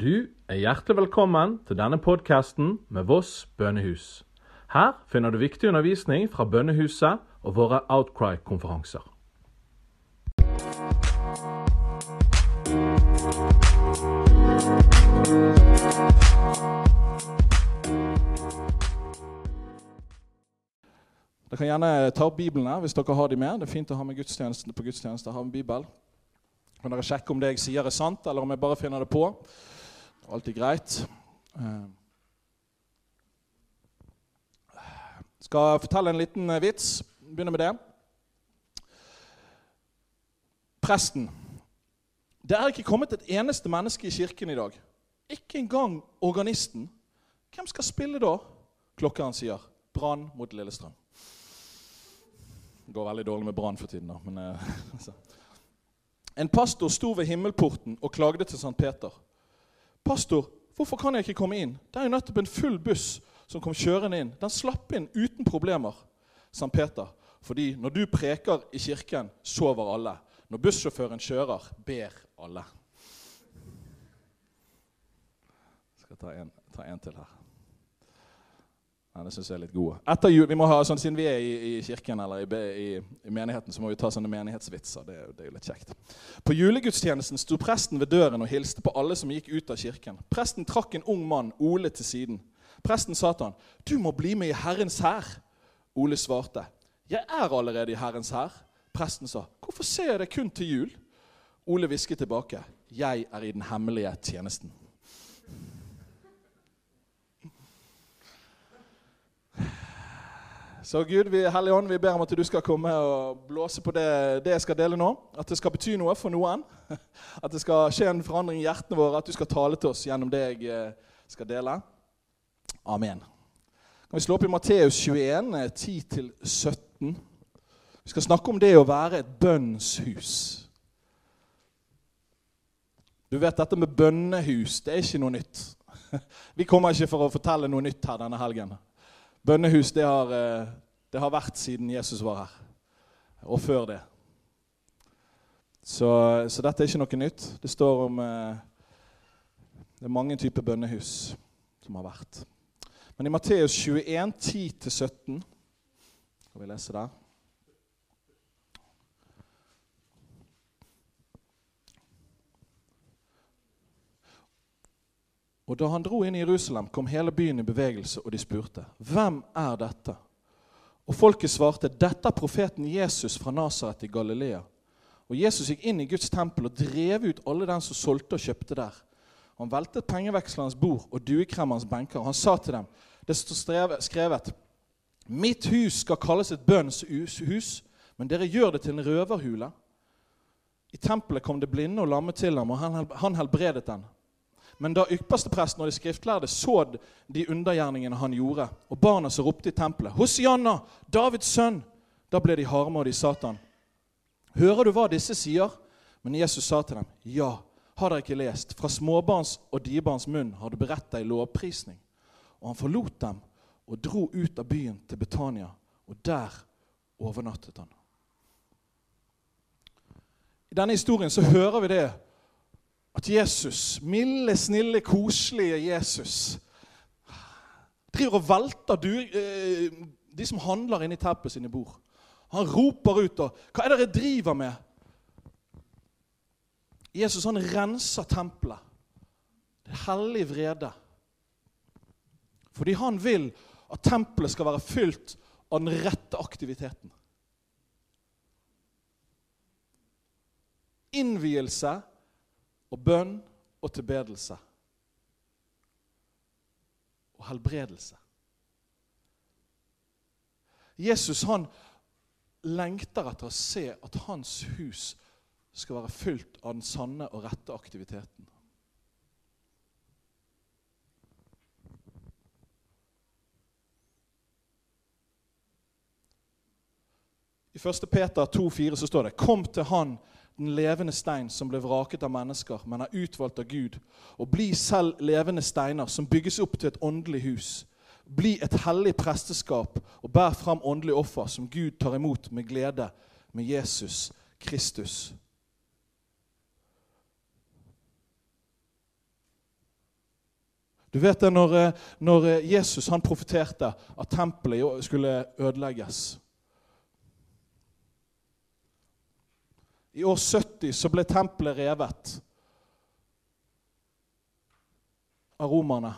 Du er hjertelig velkommen til denne podkasten med Voss bønnehus. Her finner du viktig undervisning fra bønnehuset og våre Outcry-konferanser. Dere kan gjerne ta opp Bibelen her hvis dere har de med. Det er fint å ha med gudstjeneste på gudstjeneste. Ha en bibel. Kan dere sjekke om det jeg sier er sant, eller om jeg bare finner det på. Alltid greit. Eh, skal fortelle en liten eh, vits. Begynner med det. Presten. Det er ikke kommet et eneste menneske i kirken i dag. Ikke engang organisten. Hvem skal spille da? Klokkeren sier. Brann mot Lillestrøm. Det går veldig dårlig med Brann for tiden, da. Men, eh, altså. En pastor sto ved himmelporten og klagde til St. Peter. 'Pastor, hvorfor kan jeg ikke komme inn?' 'Det er jo nettopp en full buss som kom kjørende inn.' 'Den slapp inn uten problemer.' Sankt Peter. Fordi når du preker i kirken, sover alle. Når bussjåføren kjører, ber alle. Jeg skal ta en, ta en til her. Ja, det syns jeg er litt gode. Etter jul, vi må ha, sånn, Siden vi er i, i kirken eller i, i, i, menigheten, så må vi ta sånne menighetsvitser. Det, det, er jo litt kjekt. På julegudstjenesten sto presten ved døren og hilste på alle som gikk ut av kirken. Presten trakk en ung mann, Ole, til siden. Presten sa til han, 'Du må bli med i Herrens hær.' Ole svarte, 'Jeg er allerede i Herrens hær.' Presten sa, 'Hvorfor ser jeg deg kun til jul?' Ole hvisket tilbake, 'Jeg er i den hemmelige tjenesten'. Så Gud, vi, Hellige Ånd, vi ber om at du skal komme og blåse på det, det, jeg skal dele nå. At det skal bety noe for noen. At det skal skje en forandring i hjertene våre. At du skal tale til oss gjennom det jeg eh, skal dele. Amen. Kan vi slå opp i Matteus 21, 10-17? Vi skal snakke om det å være et bønnshus. Du vet, dette med bønnehus, det er ikke noe nytt. Vi kommer ikke for å fortelle noe nytt her denne helgen. Bønnehus det har, eh, det har vært siden Jesus var her, og før det. Så, så dette er ikke noe nytt. Det står om eh, Det er mange typer bønnehus som har vært. Men i Matteus 21, 10-17 Skal vi lese der? Og da han dro inn i Jerusalem, kom hele byen i bevegelse, og de spurte, 'Hvem er dette?' Og folket svarte, 'Dette er profeten Jesus fra Nasaret i Galilea.' Og Jesus gikk inn i Guds tempel og drev ut alle den som solgte og kjøpte der. Han veltet pengevekslernes bord og duekremmerens benker. og Han sa til dem, det står skrevet, 'Mitt hus skal kalles et bønns hus, men dere gjør det til en røverhule.' I tempelet kom det blinde og lamme til ham, og han helbredet den. Men da ypperstepresten og de skriftlærde så de undergjerningene han gjorde, og barna som ropte i tempelet, 'Hosianna, Davids sønn', da ble de harme, og de sa til ham, 'Hører du hva disse sier?' Men Jesus sa til dem, 'Ja, har dere ikke lest?' 'Fra småbarns og diebarns munn har du beredt deg lovprisning.' Og han forlot dem og dro ut av byen til Betania, og der overnattet han. I denne historien så hører vi det at Jesus, milde, snille, koselige Jesus, driver og velter du, eh, de som handler inne i tempelet sine bord. Han roper ut og 'Hva er det dere driver med?' Jesus han renser tempelet. Det er hellig vrede. Fordi han vil at tempelet skal være fylt av den rette aktiviteten. Innvielse og bønn og tilbedelse. Og helbredelse. Jesus han lengter etter å se at hans hus skal være fylt av den sanne og rette aktiviteten. I 1. Peter 2,4 så står det:" Kom til Han den levende stein som ble vraket av mennesker, men er utvalgt av Gud. Og bli selv levende steiner som bygges opp til et åndelig hus. Bli et hellig presteskap og bær fram åndelig offer som Gud tar imot med glede med Jesus Kristus. Du vet det når, eh, når eh, Jesus han profeterte at tempelet skulle ødelegges. I år 70 så ble tempelet revet av romerne.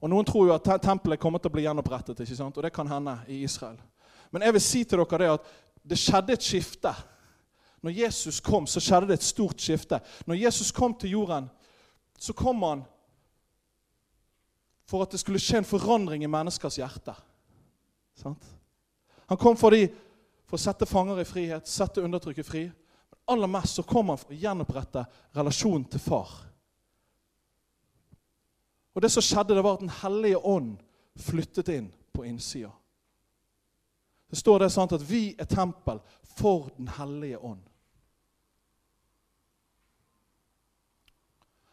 Og Noen tror jo at tempelet kommer til å bli gjenopprettet, ikke sant? og det kan hende i Israel. Men jeg vil si til dere det at det skjedde et skifte. Når Jesus kom, så skjedde det et stort skifte. Når Jesus kom til jorden, så kom han for at det skulle skje en forandring i menneskers hjerte. Sant? Han kom for, de, for å sette fanger i frihet, sette undertrykket fri. Men aller mest så kom han for å gjenopprette relasjonen til far. Og det som skjedde, det var at Den hellige ånd flyttet inn på innsida. Det står det sant at vi er tempel for Den hellige ånd.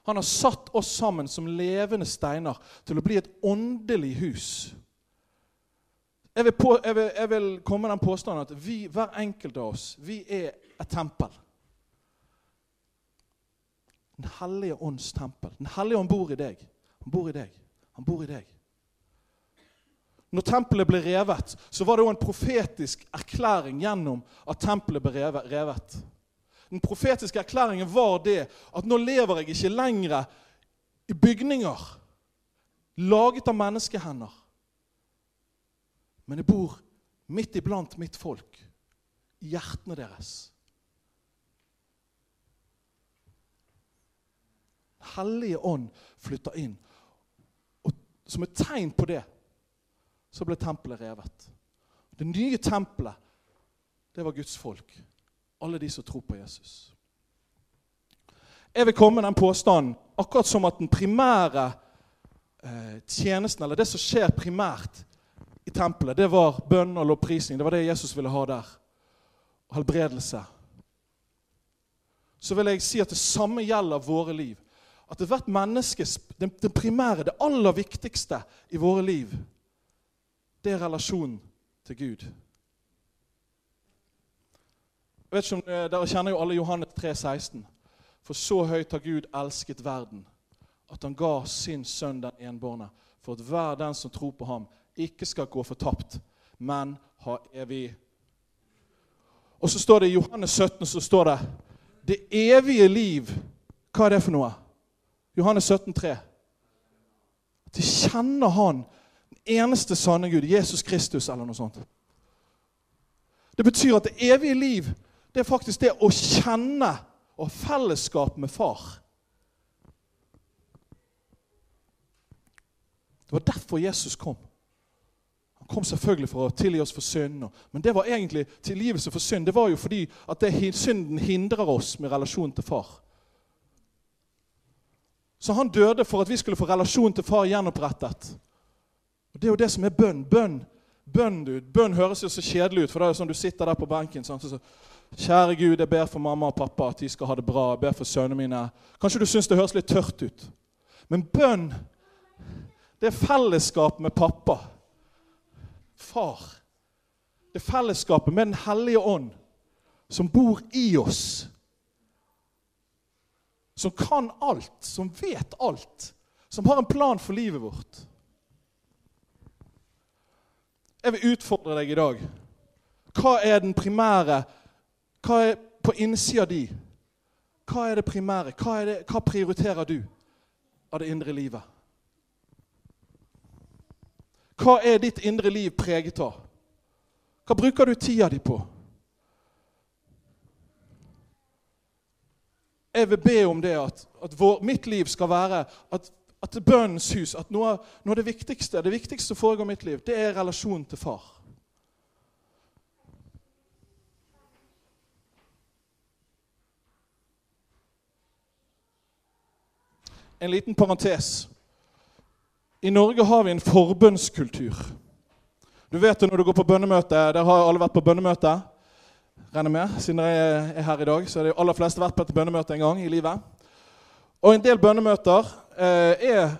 Han har satt oss sammen som levende steiner til å bli et åndelig hus. Jeg vil, på, jeg vil, jeg vil komme med den påstanden at vi, hver enkelt av oss vi er et tempel. Den hellige ånds tempel. Den hellige ånd bor i deg. Han bor i deg. Han bor i deg. Når tempelet ble revet, så var det òg en profetisk erklæring gjennom at tempelet ble revet. Den profetiske erklæringen var det at nå lever jeg ikke lenger i bygninger laget av menneskehender. Men jeg bor midt iblant mitt folk, i hjertene deres. Hellige ånd flytter inn. Og som et tegn på det så ble tempelet revet. Det nye tempelet, det var Guds folk. Alle de som tror på Jesus. Jeg vil komme med den påstanden akkurat som at den primære eh, tjenesten, eller det som skjer primært i tempelet, det var bønn og lovprisning. Det var det Jesus ville ha der. Helbredelse. Så vil jeg si at det samme gjelder våre liv. At ethvert menneske, det, det primære, det aller viktigste i våre liv, det er relasjonen til Gud. Jeg vet ikke om eh, Dere kjenner jo alle Johannes 3, 16. For så høyt har Gud elsket verden, at han ga sin sønn den enbårne, for at hver den som tror på ham, ikke skal gå fortapt, men ha evig Og så står det i Johannes 17 så står det det evige liv. Hva er det for noe? Johannes 17, 3. At de kjenner Han den eneste sanne Gud, Jesus Kristus, eller noe sånt. Det betyr at det evige liv det er faktisk det å kjenne og ha fellesskap med far. Det var derfor Jesus kom. Kom selvfølgelig for å tilgi oss for synd. Men det var egentlig tilgivelse for synd. Det var jo fordi at det, synden hindrer oss med relasjon til far. Så han døde for at vi skulle få relasjon til far gjenopprettet. Og Det er jo det som er bønn. Bønn bønn, du. Bønn høres jo så kjedelig ut, for det er jo sånn du sitter der på benken. Sånn, så, Kjære Gud, jeg ber for mamma og pappa at de skal ha det bra. Jeg ber for sønnene mine. Kanskje du syns det høres litt tørt ut. Men bønn, det er fellesskap med pappa. Far. Det er fellesskapet med Den hellige ånd, som bor i oss. Som kan alt, som vet alt. Som har en plan for livet vårt. Jeg vil utfordre deg i dag. Hva er den primære Hva er på innsida di? Hva er det primære? Hva, det, hva prioriterer du av det indre livet? Hva er ditt indre liv preget av? Hva bruker du tida di på? Jeg vil be om det at, at vår, mitt liv skal være at at bønnens hus, at noe, noe, av det viktigste det viktigste som foregår i mitt liv, det er relasjonen til far. En liten parentes. I Norge har vi en forbønnskultur. Du vet det når du går på bønnemøte. Der har alle vært på bønnemøte. Regner med, Siden dere er her i dag, så har de aller fleste vært på et bønnemøte en gang i livet. Og en del bønnemøter eh, er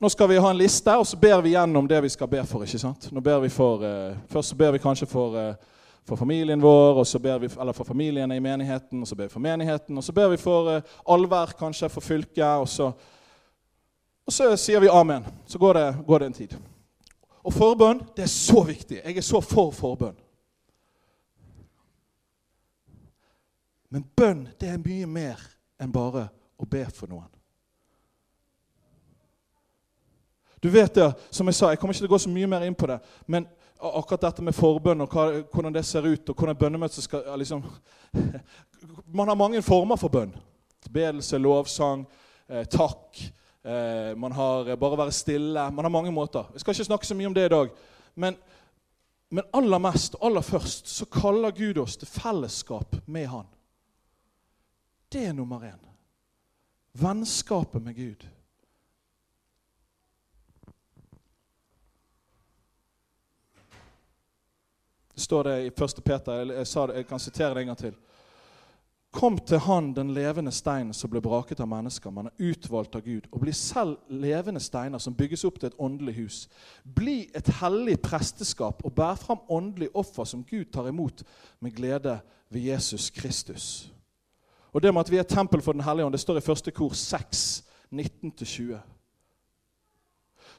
Nå skal vi ha en liste, og så ber vi gjennom det vi skal be for. ikke sant? Nå ber vi for, eh, Først så ber vi kanskje for, eh, for familien vår, og så ber vi, eller for familiene i menigheten, og så ber vi for menigheten, og så ber vi for eh, allvær, kanskje for fylket. og så Og så sier vi amen. Så går det, går det en tid. Og forbønn det er så viktig. Jeg er så for forbønn. Men bønn det er mye mer enn bare å be for noen. Du vet det, som jeg sa, jeg kommer ikke til å gå så mye mer inn på det, men akkurat dette med forbønn og hva, hvordan det ser ut, og hvordan bønnemøtet skal liksom, Man har mange former for bønn. Bedelse, lovsang, eh, takk. Eh, man har bare å være stille. Man har mange måter. Jeg skal ikke snakke så mye om det i dag. Men, men aller mest og aller først så kaller Gud oss til fellesskap med Han. Det er nummer én. Vennskapet med Gud. Det står det i 1. Peter. Jeg, det, jeg kan sitere det en gang til. Kom til Han, den levende steinen som ble braket av mennesker. Man er utvalgt av Gud. Og bli selv levende steiner som bygges opp til et åndelig hus. Bli et hellig presteskap og bær fram åndelig offer som Gud tar imot med glede ved Jesus Kristus. Og det med at vi er tempel for Den hellige ånd, det står i første kor 6, 19-20.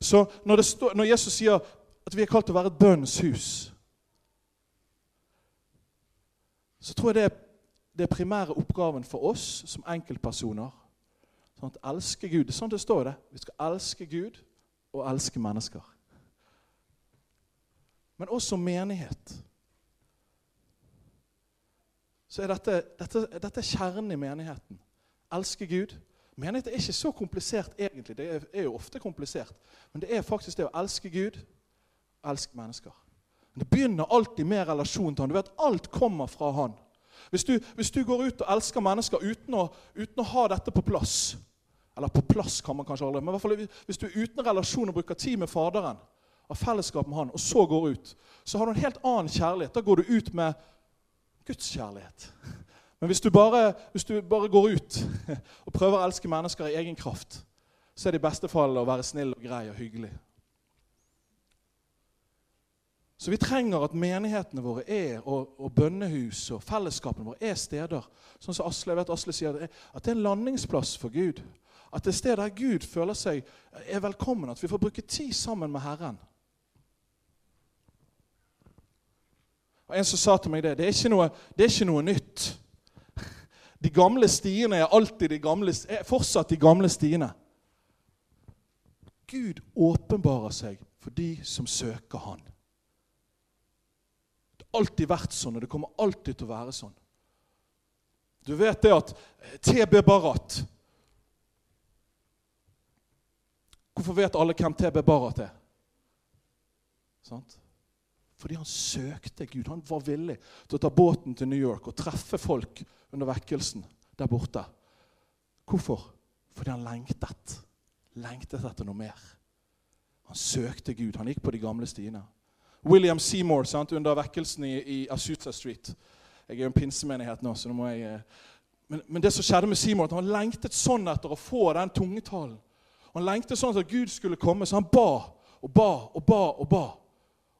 Så når, står, når, Jesus sier at vi er kalt til å være et bønnens hus, så tror jeg det er, det primære oppgaven for oss som enkeltpersoner. Sånn at elske Gud. Det er sånn det står det. Vi skal elske Gud og elske mennesker. Men også menighet så er dette, dette, dette er kjernen i menigheten. Elske Gud. Menighet er ikke så komplisert egentlig. Det er, er, jo ofte komplisert. Men det er faktisk det å elske Gud og elske mennesker. Men det begynner alltid med relasjon til Han. Du vet, Alt kommer fra Han. Hvis du, hvis du går ut og elsker mennesker uten å, uten å, ha dette på plass Eller på plass kan man kanskje aldri, men i hvert fall hvis du uten relasjon og bruker tid med Faderen, har fellesskap med Han, og så går ut, så har du en helt annen kjærlighet. Da går du ut med Guds kjærlighet. Men hvis du, bare, hvis du bare går ut og prøver å elske mennesker i egen kraft, så er det i beste fall å være snill og grei og hyggelig. Så vi trenger at menighetene våre er, og, og bønnehus og fellesskapene våre er steder sånn som Asle, jeg vet Asle sier at det er en landingsplass for Gud. At det er sted der Gud føler seg er velkommen. At vi får bruke tid sammen med Herren. Og En som sa til meg det, det er ikke noe, er ikke noe nytt. De gamle stiene er alltid de gamle, er fortsatt de gamle stiene. Gud åpenbarer seg for de som søker Han. Alltid vært sånn, og det kommer alltid til å være sånn. Du vet det at TB Barat Hvorfor vet alle hvem TB Barat er? Sant? Fordi han søkte Gud. Han var villig til å ta båten til New York og treffe folk under vekkelsen der borte. Hvorfor? Fordi han lengtet. Lengtet etter noe mer. Han søkte Gud. Han gikk på de gamle stiene. William Seymour sant, under vekkelsen i, i Asuta Street. Jeg er jo en pinsemenighet nå, så nå må jeg eh, men, men, det som skjedde med Seymour, at han lengtet sånn etter å få den tungetalen. Han lengtet sånn at Gud skulle komme, så han ba og ba og ba. og ba.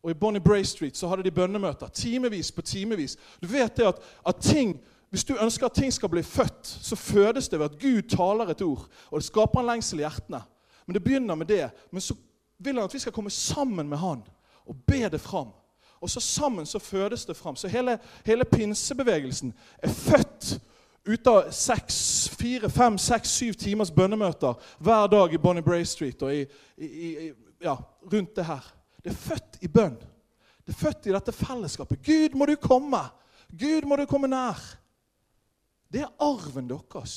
Og i Bonnie Bray Street så hadde de bønnemøter timevis på timevis. Du vet det at, at ting, Hvis du ønsker at ting skal bli født, så fødes det ved at Gud taler et ord. Og det skaper en lengsel i hjertene. Men det begynner med det. Men så vil han at vi skal komme sammen med han og be det fram. Og så sammen så fødes det fram. Så hele, hele pinsebevegelsen er født ut av seks, fire, fem, seks, syv timers bønnemøter hver dag i Bonnie Bray Street og i, i, i, ja, rundt det her. Det er født i bønn. Det er født i dette fellesskapet. Gud, må du komme! Gud, må du komme nær! Det er arven deres.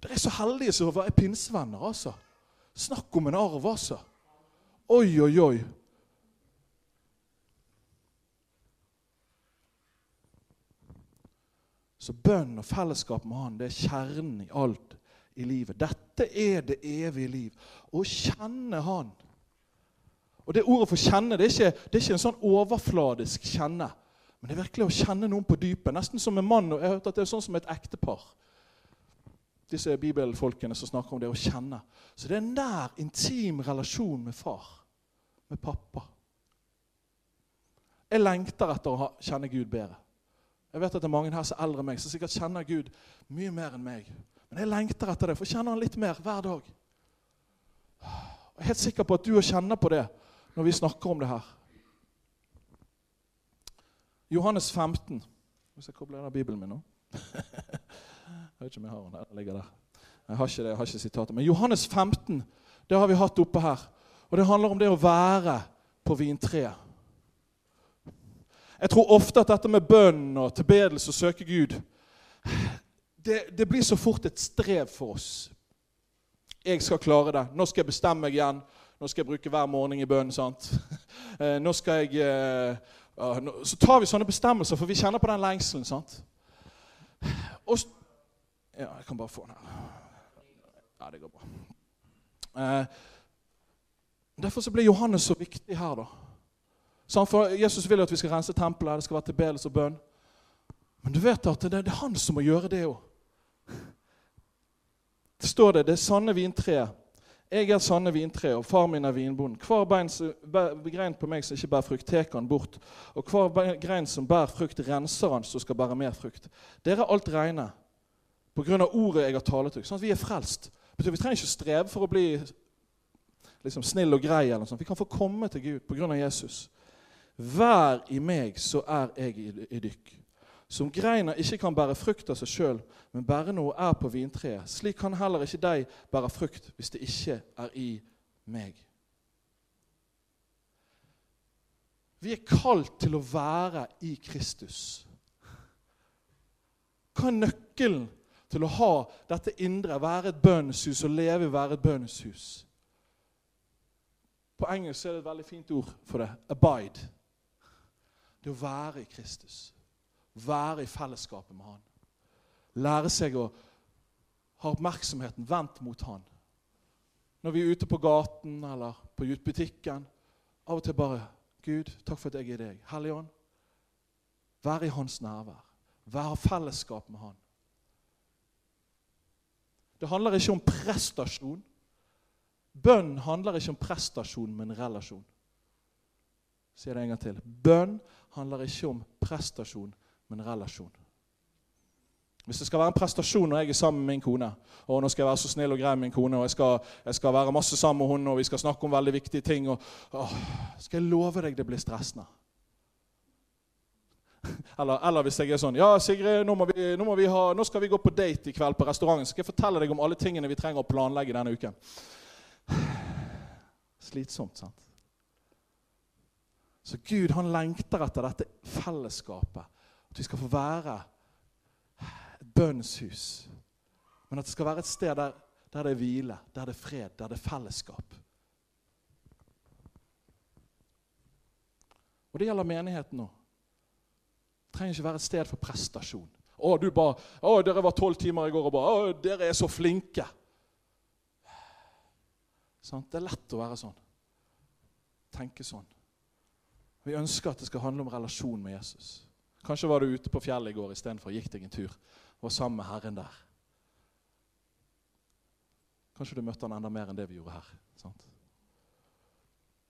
Dere er så heldige som er pinsevenner, altså. Snakk om en arv, altså. Oi, oi, oi. Så bønn og fellesskap med Han, det er kjernen i alt i livet. Dette er det evige liv. Å kjenne Han. Og det Ordet for kjenne det er, ikke, det er ikke en sånn overfladisk kjenne. Men det er virkelig å kjenne noen på dypet. Nesten som en mann. og jeg har hørt at Det er sånn som et ektepar. Disse bibelfolkene som snakker om det å kjenne. Så det er en nær, intim relasjon med far. Med pappa. Jeg lengter etter å kjenne Gud bedre. Jeg vet at det er mange her som er eldre enn meg, som sikkert kjenner Gud mye mer enn meg. Men jeg lengter etter det, for jeg kjenner Han litt mer hver dag. Jeg er helt sikker på at du kjenner på det når vi snakker om det her. Johannes 15. Hvis jeg kobler av Bibelen min nå? jeg vet ikke om jeg har den. Den ligger der. Jeg har ikke det, jeg har ikke sitatet. Men Johannes 15 det har vi hatt oppe her. Og Det handler om det å være på vintreet. Jeg tror ofte at dette med bønn og tilbedelse og søke Gud det, det, blir så fort et strev for oss. Jeg skal klare det. Nå skal jeg bestemme meg igjen. Nå skal jeg bruke hver morgen i bønn. sant? Eh, nå skal jeg eh, Så tar vi sånne bestemmelser, for vi kjenner på den lengselen. sant? Og, ja, jeg kan bare få den her. Ja, det går bra. Eh, derfor så blir Johannes så viktig her, da. For Jesus vil jo at vi skal rense tempelet, det skal være tilbedelse og bønn. Men du vet at det, er han som må gjøre det òg. Det står det. Det er sanne vintre. Jeg er sanne vintre, og far min er vinbonden. Hver grein på meg som ikke bærer frukt, tar han bort. Og hver grein som bærer frukt, renser han så skal bære mer frukt. Dere er alt reine på grunn av ordet jeg har talt til. Sånn at vi er frelst. Vi trenger ikke streve for å bli liksom, snill og grei. eller noe sånt. Vi kan få komme til Gud på grunn av Jesus. Vær i meg, så er jeg i, dykk. Som greina ikke kan bære frukt av seg sjøl, men bære noe er på vintreet. Slik kan heller ikke de bære frukt hvis det ikke er i meg. Vi er kalt til å være i Kristus. Hva er nøkkelen til å ha dette indre, være et bønnshus og leve i være et bønnshus? På engelsk er det et veldig fint ord for det. Abide. Det å være i Kristus. Være i fellesskapet med Han. Lære seg å ha oppmerksomheten vendt mot Han. Når vi er ute på gaten eller på butikken, av og til bare Gud, takk for at jeg er deg. Hellige Ånd, være i Hans nærvær. Vær fellesskap med Han. Det handler ikke om prestasjon. Bønn handler ikke om prestasjon, men relasjon. Sier det en gang til. Bønn handler ikke om prestasjon, men relasjon. Hvis det skal være en prestasjon når jeg er sammen med min kone, og nå skal jeg være så snill og grei med min kone, og jeg skal, jeg skal være masse sammen med henne, og vi skal snakke om veldig viktige ting og, å, Skal jeg love deg det blir stressende? Eller, eller, hvis jeg er sånn Ja, Sigrid, nå, vi, nå, ha, nå, skal vi gå på date i kveld på restauranten. Så Skal jeg fortelle deg om alle tingene vi trenger å planlegge denne uken? Slitsomt, sant? Så Gud han lengter etter dette fellesskapet. At vi skal få være et bønnshus. Men at det skal være et sted der, der det er hvile, der det er fred, der det er fellesskap. Og det gjelder menigheten nå. Det trenger ikke være et sted for prestasjon. Å, du ba, å, dere var tolv timer i går og ba Å, dere er så flinke. Sånn, det er lett å være sånn. Tenke sånn. Vi ønsker at det skal handle om relasjon med Jesus. Kanskje var du ute på fjellet i går istedenfor gikk deg en tur og var sammen med Herren der. Kanskje du møtte han enda mer enn det vi gjorde her. Sant?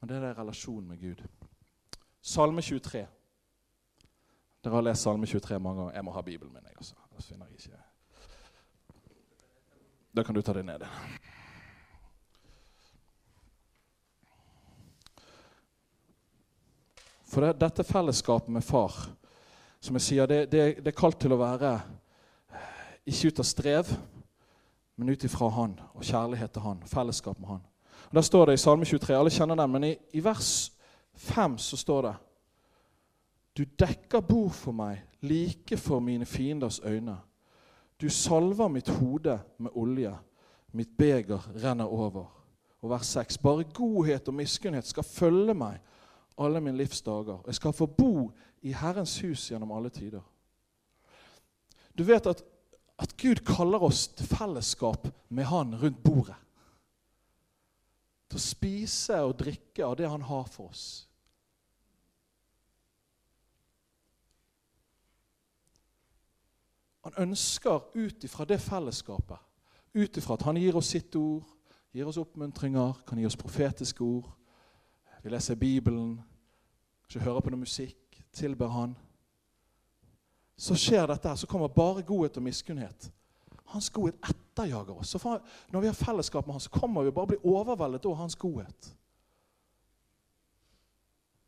Men det er relasjonen med Gud. Salme 23. Dere har lest Salme 23 mange ganger. Jeg må ha Bibelen min. jeg også. Det finner jeg ikke. Da kan du ta det ned. For det, dette fellesskapet med far, som jeg sier, det, det, det er kalt til å være ikke ut av strev, men ut ifra Han og kjærlighet til Han, fellesskap med Han. Og Der står det i Salme 23, alle kjenner den, men i, i vers 5 så står det Du dekker bord for meg like for mine fienders øyne. Du salver mitt hode med olje, mitt beger renner over. Og vers 6. Bare godhet og miskunnhet skal følge meg alle min livs dager. Jeg skal få bo i Herrens hus gjennom alle tider. Du vet at, at Gud kaller oss til fellesskap med Han rundt bordet. Til å spise og drikke av det Han har for oss. Han ønsker ut ifra det fellesskapet, ut ifra at han gir oss sitt ord, gir oss oppmuntringer, kan gi oss profetiske ord, vi leser Bibelen, kanskje hører på noe musikk, tilber Han. Så skjer dette her, så kommer bare godhet og miskunnhet. Hans godhet etterjager oss. Så når vi har fellesskap med han, så kommer vi bare bli overveldet av hans godhet.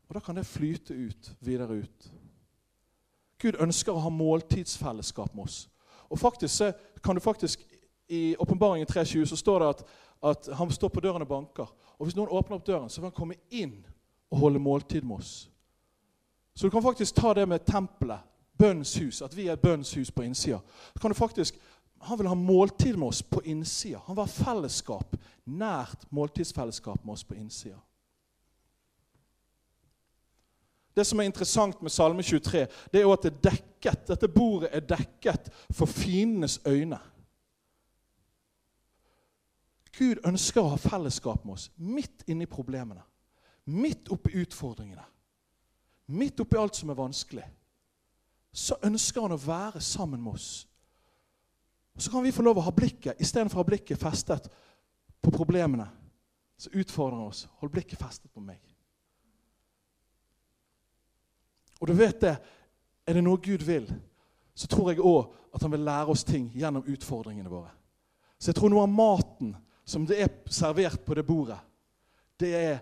Og da kan det flyte ut, videre ut. Gud ønsker å ha måltidsfellesskap med oss. Og faktisk kan du faktisk I Åpenbaringen 3.20 så står det at, at, han står på døren og banker. Og Hvis noen åpner opp døren, så vil han komme inn og holde måltid med oss. Så du kan faktisk ta det med tempelet, bønnens hus, at vi er et bønnens hus på innsida. Han vil ha måltid med oss på innsida. Han vil ha fellesskap, nært måltidsfellesskap med oss på innsida. Det som er interessant med Salme 23, det er jo at det er dekket, dette bordet er dekket for fiendenes øyne. Gud ønsker å ha fellesskap med oss midt inni problemene. Midt oppi utfordringene. Midt oppi alt som er vanskelig. Så ønsker han å være sammen med oss. Så kan vi få lov å ha blikket istedenfor å ha blikket festet på problemene. Så utfordrer han oss. Hold blikket festet på meg. Og du vet det, er det noe Gud vil, så tror jeg òg at han vil lære oss ting gjennom utfordringene våre. Så jeg tror noe av maten som det er servert på det bordet, det er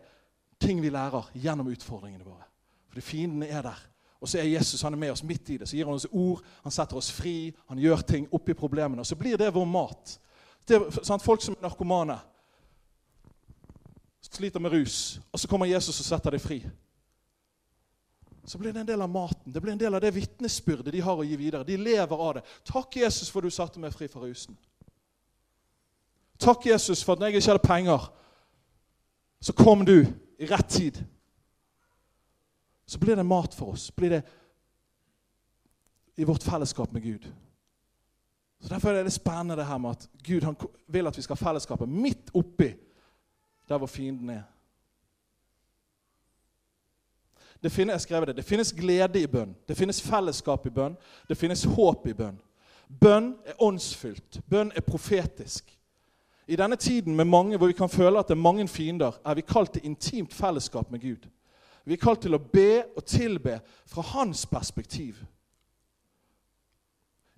ting vi lærer gjennom utfordringene våre. Fordi fienden er der. Og så er Jesus han er med oss midt i det. Så gir han oss ord, han setter oss fri, han gjør ting oppi problemene. Og så blir det vår mat. Det sant, folk som er narkomane, sliter med rus, og så kommer Jesus og setter dem fri så blir det en del av maten. Det blir en del av det vitnesbyrdet de har å gi videre. De lever av det. Takk, Jesus, for du satte meg fri fra rusen. Takk, Jesus, for at når jeg ikke hadde penger, så kom du i rett tid. Så blir det mat for oss. Blir det i vårt fellesskap med Gud. Så Derfor er det spennende det her med at Gud vil at vi skal ha fellesskapet midt oppi der hvor fienden er. Det finnes, jeg skrev det, det finnes glede i bønn, det finnes fellesskap i bønn, det finnes håp i bønn. Bønn er åndsfylt. Bønn er profetisk. I denne tiden med mange, hvor vi kan føle at det er mange fiender, er vi kalt til intimt fellesskap med Gud. Vi er kalt til å be og tilbe fra hans perspektiv.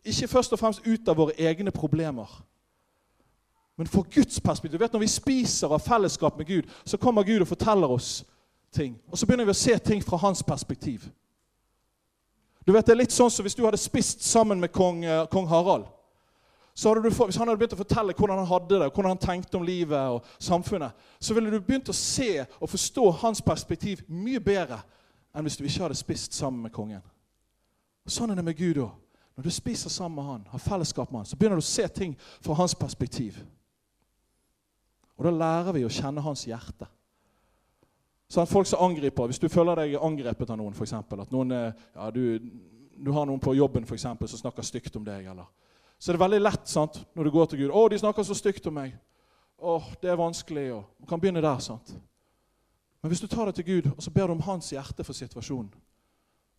Ikke først og fremst ut av våre egne problemer, men fra Guds perspektiv. Du vet, Når vi spiser av fellesskap med Gud, så kommer Gud og forteller oss ting. Og så begynner vi å se ting fra hans perspektiv. Du vet, Det er litt sånn som hvis du hadde spist sammen med kong, kong Harald. Hadde du, Hvis han hadde begynt å fortelle hvordan han hadde det, hvordan han tenkte om livet og samfunnet, så ville du begynt å se og forstå hans perspektiv mye bedre enn hvis du ikke hadde spist sammen med kongen. Sånn er det med Gud òg. Når du spiser sammen med han, har fellesskap med han, så begynner du å se ting fra hans perspektiv. Og da lærer vi å kjenne hans hjerte. Sånn, folk som angriper. Hvis du føler deg angrepet av noen, f.eks. At noen, ja, du, du, har noen på jobben for eksempel, som snakker stygt om deg. Eller. Så er det veldig lett sant, når du går til Gud. 'Å, de snakker så stygt om meg.' 'Å, det er vanskelig.' Og, man kan begynne der. sant? Men hvis du tar det til Gud, og så ber du om hans hjerte for situasjonen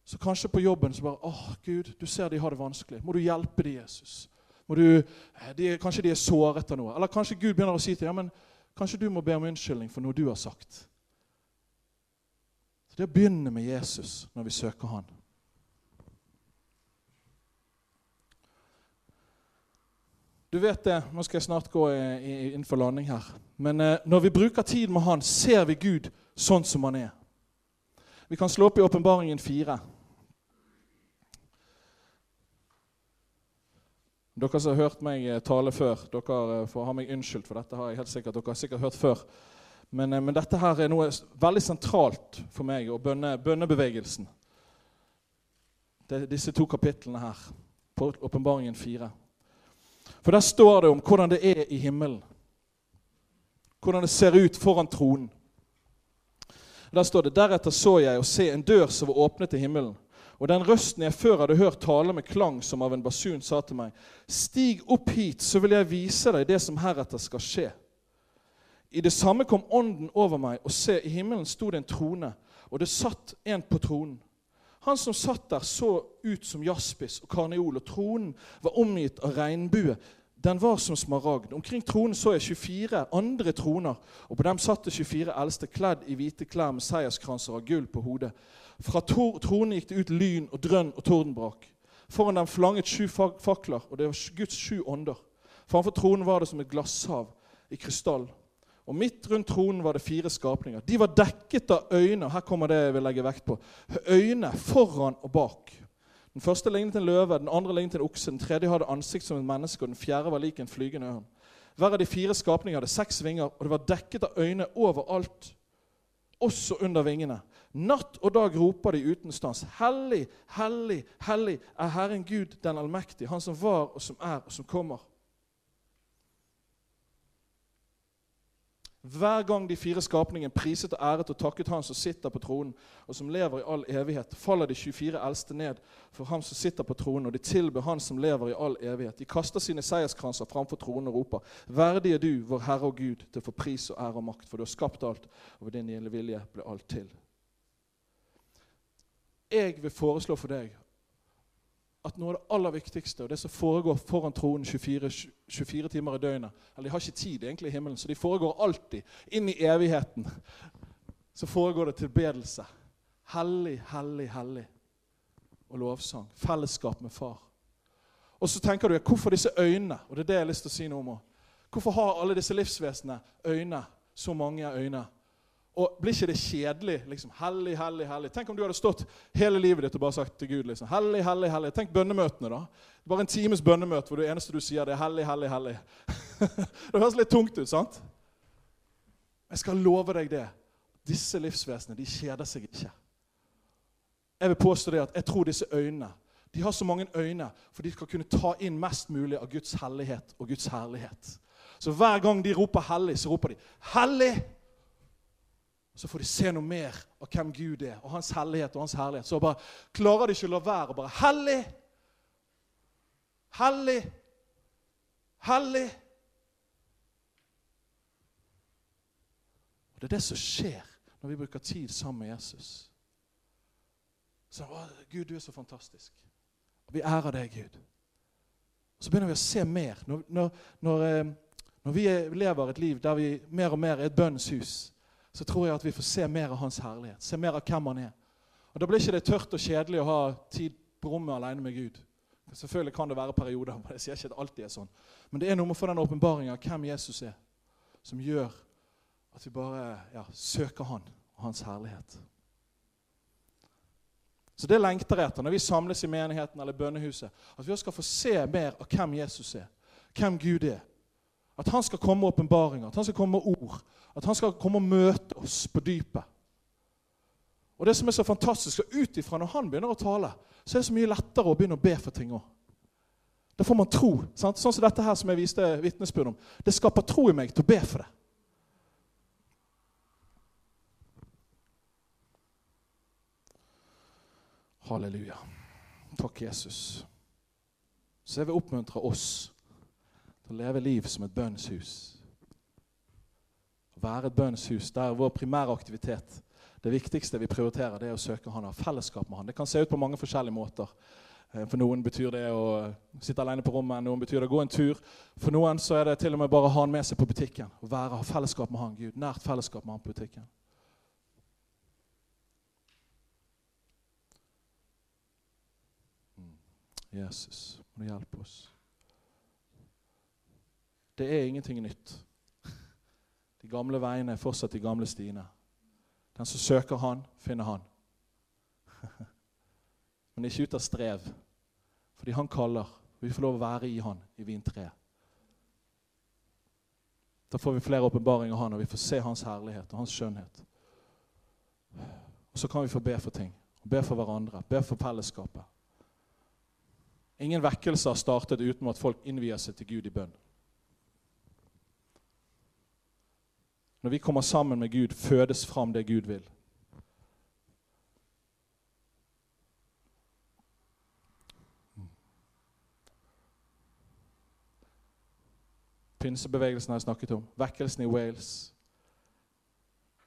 Så kanskje på jobben så bare 'Å, Gud, du ser de har det vanskelig. Må du hjelpe de, Jesus?' Du, eh, de, kanskje de er såret av noe. Eller kanskje Gud begynner å si til dem ja, men kanskje du må be om unnskyldning for noe du har sagt. Så Det å begynne med Jesus når vi søker Han. Du vet det, Nå skal jeg snart gå innenfor landing her. Men eh, når vi bruker tid med Han, ser vi Gud sånn som Han er. Vi kan slå opp i Åpenbaringen 4. Dere som har hørt meg eh, tale før, dere eh, får ha meg unnskyldt for dette. har jeg helt sikkert, Dere har sikkert hørt før. Men, men, dette her er noe veldig sentralt for meg og bønne, bønnebevegelsen. Det disse to kapitlene her på Åpenbaringen 4. For der står det om hvordan det er i himmelen. Hvordan det ser ut foran tronen. Der står det Deretter så jeg og se en dør som var åpnet til himmelen. Og den røsten jeg før hadde hørt tale med klang som av en basun, sa til meg:" Stig opp hit, så vil jeg vise deg det som heretter skal skje. I det samme kom Ånden over meg, og se, i himmelen sto det en trone, og det satt en på tronen. Han som satt der, så ut som jaspis og karneol, og tronen var omgitt av regnbue. Den var som smaragd. Omkring tronen så jeg 24 andre troner, og på dem satt det 24 eldste kledd i hvite klær med seierskranser av gull på hodet. Fra tronen gikk det ut lyn og drønn og tordenbrak. Foran dem flanget sju fakler, og det var Guds sju ånder. Framfor tronen var det som et glasshav i krystall. Og midt rundt tronen var det fire skapninger. De var dekket av øyne. Her kommer det jeg vil legge vekt på. Øyne foran og bak. Den første lignet en løve, den andre lignet en okse, den tredje hadde ansikt som et menneske, og den fjerde var lik en flygende ørn. Hver av de fire skapningene hadde seks vinger, og det var dekket av øyne overalt, også under vingene. Natt og dag roper de uten stans. Hellig, hellig, hellig er Herren Gud den allmektige, Han som var og som er og som kommer. Hver gang de fire skapningene priset og æret og takket Han som sitter på tronen, og som lever i all evighet, faller de 24 eldste ned for Ham som sitter på tronen, og de tilber Han som lever i all evighet. De kaster sine seierskranser framfor tronen og roper:" Verdig er du, vår Herre og Gud, til å få pris og ære og makt, for du har skapt alt, og ved din gjelde vilje ble alt til. Jeg vil foreslå for deg at noe av det aller viktigste, og det som foregår foran tronen 24, 24 timer i døgnet Eller de har ikke tid egentlig i himmelen, så de foregår alltid. Inn i evigheten så foregår det tilbedelse. Hellig, hellig, hellig. Og lovsang. Fellesskap med far. Og så tenker du hvorfor disse øynene? Og det er det jeg har lyst til å si noe om. Hvorfor har alle disse livsvesenene øyne? Så mange øyne. Og blir ikke det kjedelig? liksom, Hellig, hellig, hellig. Tenk om du hadde stått hele livet ditt og bare sagt til Gud liksom, Hellig, hellig, hellig. Tenk bønnemøtene, da. Bare en times bønnemøte hvor det eneste du sier, det er hellig, hellig, hellig. det høres litt tungt ut, sant? Jeg skal love deg det. Disse livsvesenene de kjeder seg ikke. Jeg vil påstå det at jeg tror disse øynene de har så mange øyne for de skal kunne ta inn mest mulig av Guds hellighet og Guds herlighet. Så hver gang de roper 'hellig', så roper de 'hellig'. Så får de se noe mer av hvem Gud er, og hans hellighet og hans herlighet. Så bare klarer de ikke å la være å bare 'Hellig! Hellig! Hellig!' Og Det er det som skjer når vi bruker tid sammen med Jesus. Så Gud, du er så fantastisk. Og vi ærer deg, Gud. Så begynner vi å se mer. Når, når, når, eh, når vi lever et liv der vi mer og mer er et bønnens hus, så tror jeg at vi får se mer av Hans herlighet. Se mer av hvem Han er. Og Da blir ikke det tørt og kjedelig å ha tid på rommet alene med Gud. Selvfølgelig kan det være perioder, men jeg sier ikke at det alltid er sånn. Men det er noe med å få den åpenbaringen av hvem Jesus er, som gjør at vi bare ja, søker Han og Hans herlighet. Så det lengter jeg etter når vi samles i menigheten eller bønnehuset. At vi også skal få se mer av hvem Jesus er, hvem Gud er. At han skal komme med åpenbaringer, at han skal komme med ord. At han skal komme og møte oss på dypet. Og det som er så fantastisk, og ut ifra når han begynner å tale, så er det så mye lettere å begynne å be for ting òg. Da får man tro. Sant? Sånn som dette her som jeg viste vitnesbyrd om. Det skaper tro i meg til å be for det. Halleluja. Takk, Jesus. Så jeg vil oppmuntre oss til å leve liv som et bønnens hus. Å være et bønnshus der vår primære aktivitet, det viktigste vi prioriterer, det er å søke Han, ha fellesskap med Han. Det kan se ut på mange forskjellige måter. Eh, for noen betyr det å sitte alene på rommet, noen betyr det å gå en tur. For noen så er det til og med bare å ha han med seg på butikken. Å være, ha fellesskap med han, Gud. Nært fellesskap med han på butikken. Mm. Jesus, må du hjelpe oss. Det er ingenting nytt. De gamle veiene er fortsatt de gamle stiene. Den som søker Han, finner Han. Men ikke ut av strev, fordi Han kaller. Vi får lov å være i Han, i vintreet. Da får vi flere åpenbaringer av Han, og vi får se Hans herlighet og Hans skjønnhet. Og så kan vi få be for ting. Be for hverandre, be for fellesskapet. Ingen vekkelse har startet uten at folk innvier seg til Gud i bønn. Når vi kommer sammen med Gud, fødes fram det Gud vil. Pinsebevegelsen har jeg snakket om. Vekkelsen i Wales.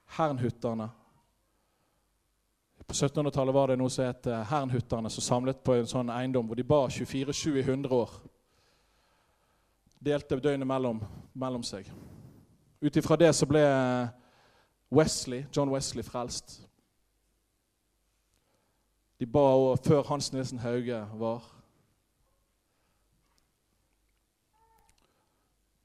Hernhutterne. På 1700-tallet var det noe som het Hernhutterne, som samlet på en sånn eiendom hvor de ba 24-7 i 100 år. Delte døgnet mellom, mellom seg. Ut ifra det så ble Wesley, John Wesley frelst. De ba òg før Hans Nilsen Hauge var.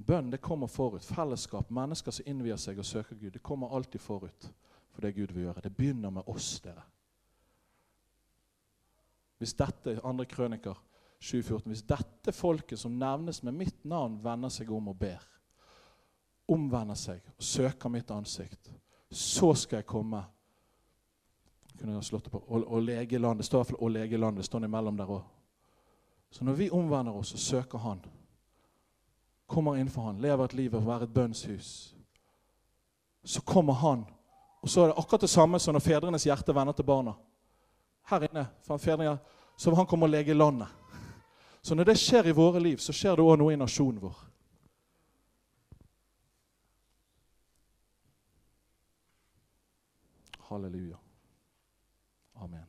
Bønn det kommer forut. Fellesskap, mennesker som innvier seg og søker Gud, det kommer alltid forut for det Gud vil gjøre. Det begynner med oss, dere. Hvis dette andre krøniker 7,14, hvis dette folket som nevnes med mitt navn, vender seg om og ber, omvender seg og søker mitt ansikt, så skal jeg komme kunne jeg slått det på, og, og lege landet. Det står i hvert fall 'å lege landet'. Det står imellom der òg. Så når vi omvender oss og søker Han, kommer innenfor Han, lever et liv og være et bønnshus, så kommer Han. Og så er det akkurat det samme som når fedrenes hjerte vender til barna. Her inne, for fedrene, så Han kommer og leger landet. Så når det skjer i våre liv, så skjer det òg noe i nasjonen vår. Halleluja. Amen.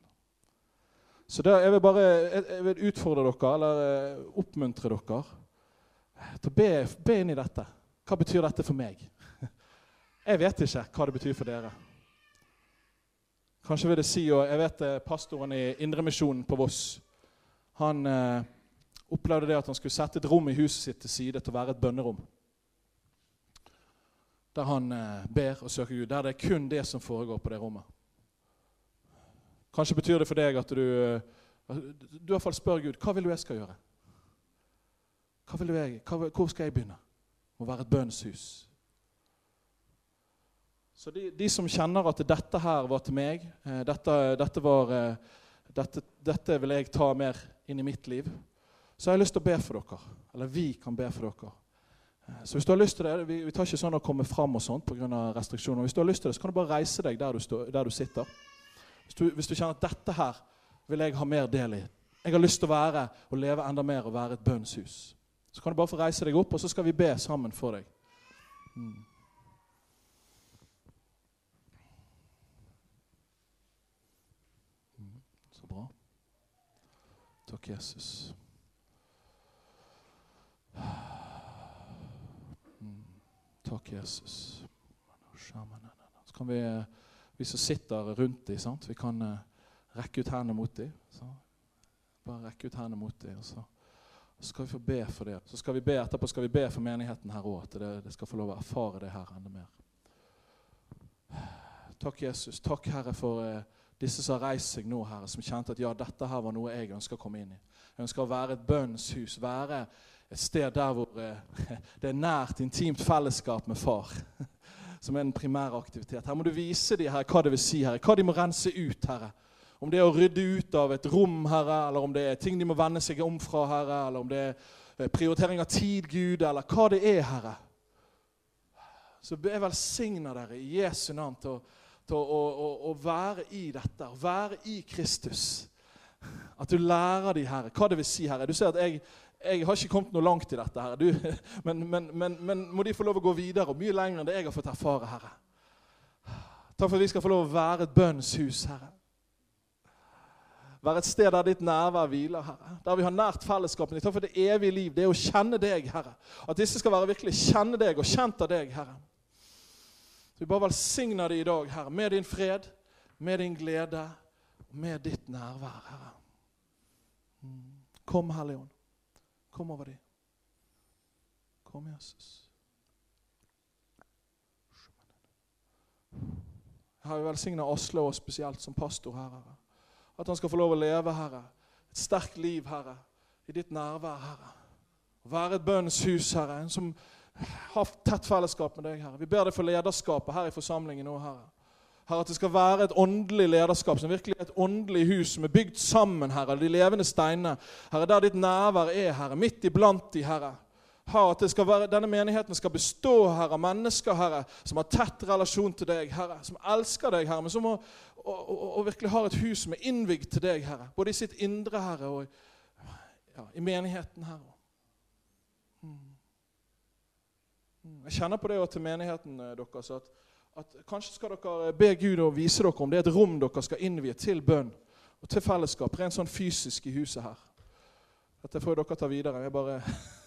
Så der, jeg vil bare jeg vil utfordre dere, eller eh, oppmuntre dere til å be, be inn i dette. Hva betyr dette for meg? Jeg vet ikke hva det betyr for dere. Kanskje vil det si, og Jeg vet eh, pastoren i Indremisjonen på Voss han eh, opplevde det at han skulle sette et rom i huset sitt til side til å være et bønnerom. Der han eh, ber og søker Gud. Der det er kun det som foregår på det rommet. Kanskje betyr det for deg at du, eh, du i hvert fall spør Gud hva vil du jeg skal gjøre. Hva vil du jeg, hva, hvor skal jeg begynne? Må være et bønnshus. Så de, de, som kjenner at dette her var til meg, eh, dette, dette, var, dette, dette, vil jeg ta mer inn i mitt liv, så har jeg lyst til å be for dere. Eller vi kan be for dere. Så hvis du har lyst til det, Vi, vi tar ikke sånn å komme fram og sånt pga. restriksjoner. Hvis du har lyst til det, så kan du bare reise deg der du, stå, der du sitter. Hvis du, hvis du, kjenner at dette her vil jeg ha mer del i, jeg har lyst til å være og leve enda mer og være et bønnshus, så kan du bare få reise deg opp, og så skal vi be sammen for deg. Mm. mm. Så bra. Takk, Jesus. Takk, Jesus. Så kan vi vi som sitter rundt dem, vi kan uh, rekke ut hendene mot dem. Så. Bare rekke ut hendene mot dem, så, så skal vi få be for det. Så skal vi be etterpå skal vi be for menigheten her òg, at det, det, skal få lov å erfare det her enda mer. Takk, Jesus. Takk, Herre, for uh, disse som har reist seg nå, Herre, som kjente at ja, dette her var noe jeg ønsker å komme inn i. Jeg ønsker å være et bønnshus, være et sted der hvor uh, det er nært, intimt fellesskap med far. som er den primære aktivitet. Her må du vise dem hva det vil si, herre. hva de må rense ut. herre. Om det er å rydde ut av et rom, herre, eller om det er ting de må vende seg om fra, herre, eller om det er eh, prioritering av tid, Gud, eller hva det er, herre. Så jeg velsigner dere i Jesu navn til, til å, å, å, være i dette, å være i Kristus. At du lærer dem, Herre, hva det vil si, Herre. Du ser at jeg, jeg har ikke kommet noe langt i dette, her. Du, men, men, men, men, må de få lov å gå videre, og mye lenger enn det jeg har fått erfare, Herre. Takk for at vi skal få lov å være et bønnshus, Herre. Være et sted der ditt nærvær hviler, Herre. Der vi har nært fellesskapet. Takk for det evige liv. Det er å kjenne deg, Herre. At disse skal være virkelig kjenne deg og kjent av deg, Herre. Så Vi bare velsigner deg i dag, Herre, med din fred, med din glede, med ditt nærvær, Herre. Mm. Kom, Hellige Ånd. Kom over dem. Kom, Jesus. Jo velsigna Asle og spesielt som pastor, Herre. At han skal få lov å leve, Herre. Et sterkt liv, Herre. I ditt nærvær, Herre. Å være et bønnens hus, Herre. En som har tett fellesskap med deg, Herre. Vi ber deg for lederskapet her i forsamlingen nå, Herre. Herre, At det skal være et åndelig lederskap, som virkelig er et åndelig hus som er bygd sammen, Herre, de levende steinene. Herre, Der ditt nærvær er, Herre, midt iblant de, Herre. Herre, at være, denne menigheten skal bestå Herre, mennesker Herre, som har tett relasjon til deg, Herre, som elsker deg, Herre, men som og, og, og virkelig har et hus som er innvigd til deg, Herre. Både i sitt indre, Herre, og ja, i menigheten, Herre. Mm. Mm. Jeg kjenner på det til menigheten eh, deres at at kanskje skal dere be Gud å vise dere om det er et rom dere skal innvie til bønn og til fellesskap, rent sånn fysisk i huset her. Dette får dere ta videre. Jeg, bare,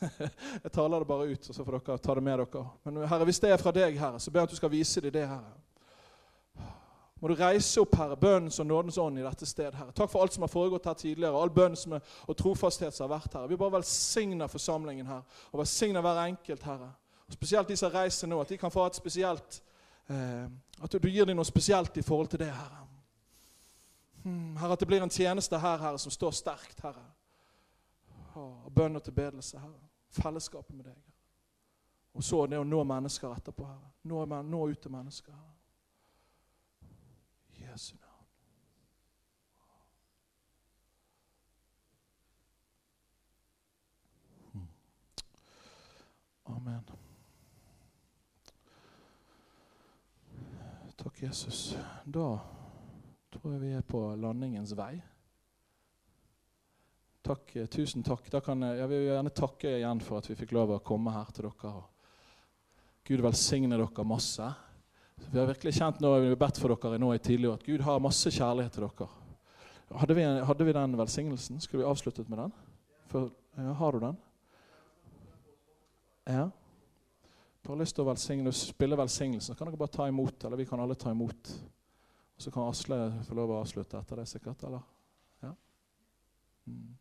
jeg taler det bare ut, og så får dere ta det med dere. Men Herre, hvis det er fra deg, Herre, så ber jeg at du skal vise dem det, Herre. Må du reise opp, Herre, bønnens og nådens ånd i dette stedet, Herre. Takk for alt som har foregått her tidligere, all bønn og trofasthet som har vært her. Vi bare velsigner forsamlingen her, og velsigner hver enkelt, Herre. Spesielt de som reiser nå, at de kan få et spesielt At du gir dem noe spesielt i forhold til det, Herre. Hmm, herre, at det blir en tjeneste her, Herre, som står sterkt, Herre. Og bønn og tilbedelse, Herre. Fellesskapet med deg. Og så det å nå mennesker etterpå, Herre. Nå, nå ut til mennesker, Herre. Jesu navn. Hmm. Amen. Takk, Jesus. Da tror jeg vi er på landingens vei. Takk, eh, tusen takk. Kan, jeg vil gjerne takke igjen for at vi fikk lov å komme her til dere. Gud velsigne dere masse. Vi har virkelig kjent når vi har bedt for dere nå i tidlig at Gud har masse kjærlighet til dere. Hadde vi, hadde vi den velsignelsen? Skulle vi avsluttet med den? For, ja, har du den? Ja. Bare lyst til å velsigne, spille velsignelsen. Så kan dere bare ta imot, eller vi kan alle ta imot. Og Så kan Asle få lov å avslutte etter det, sikkert? eller? Ja? Mm.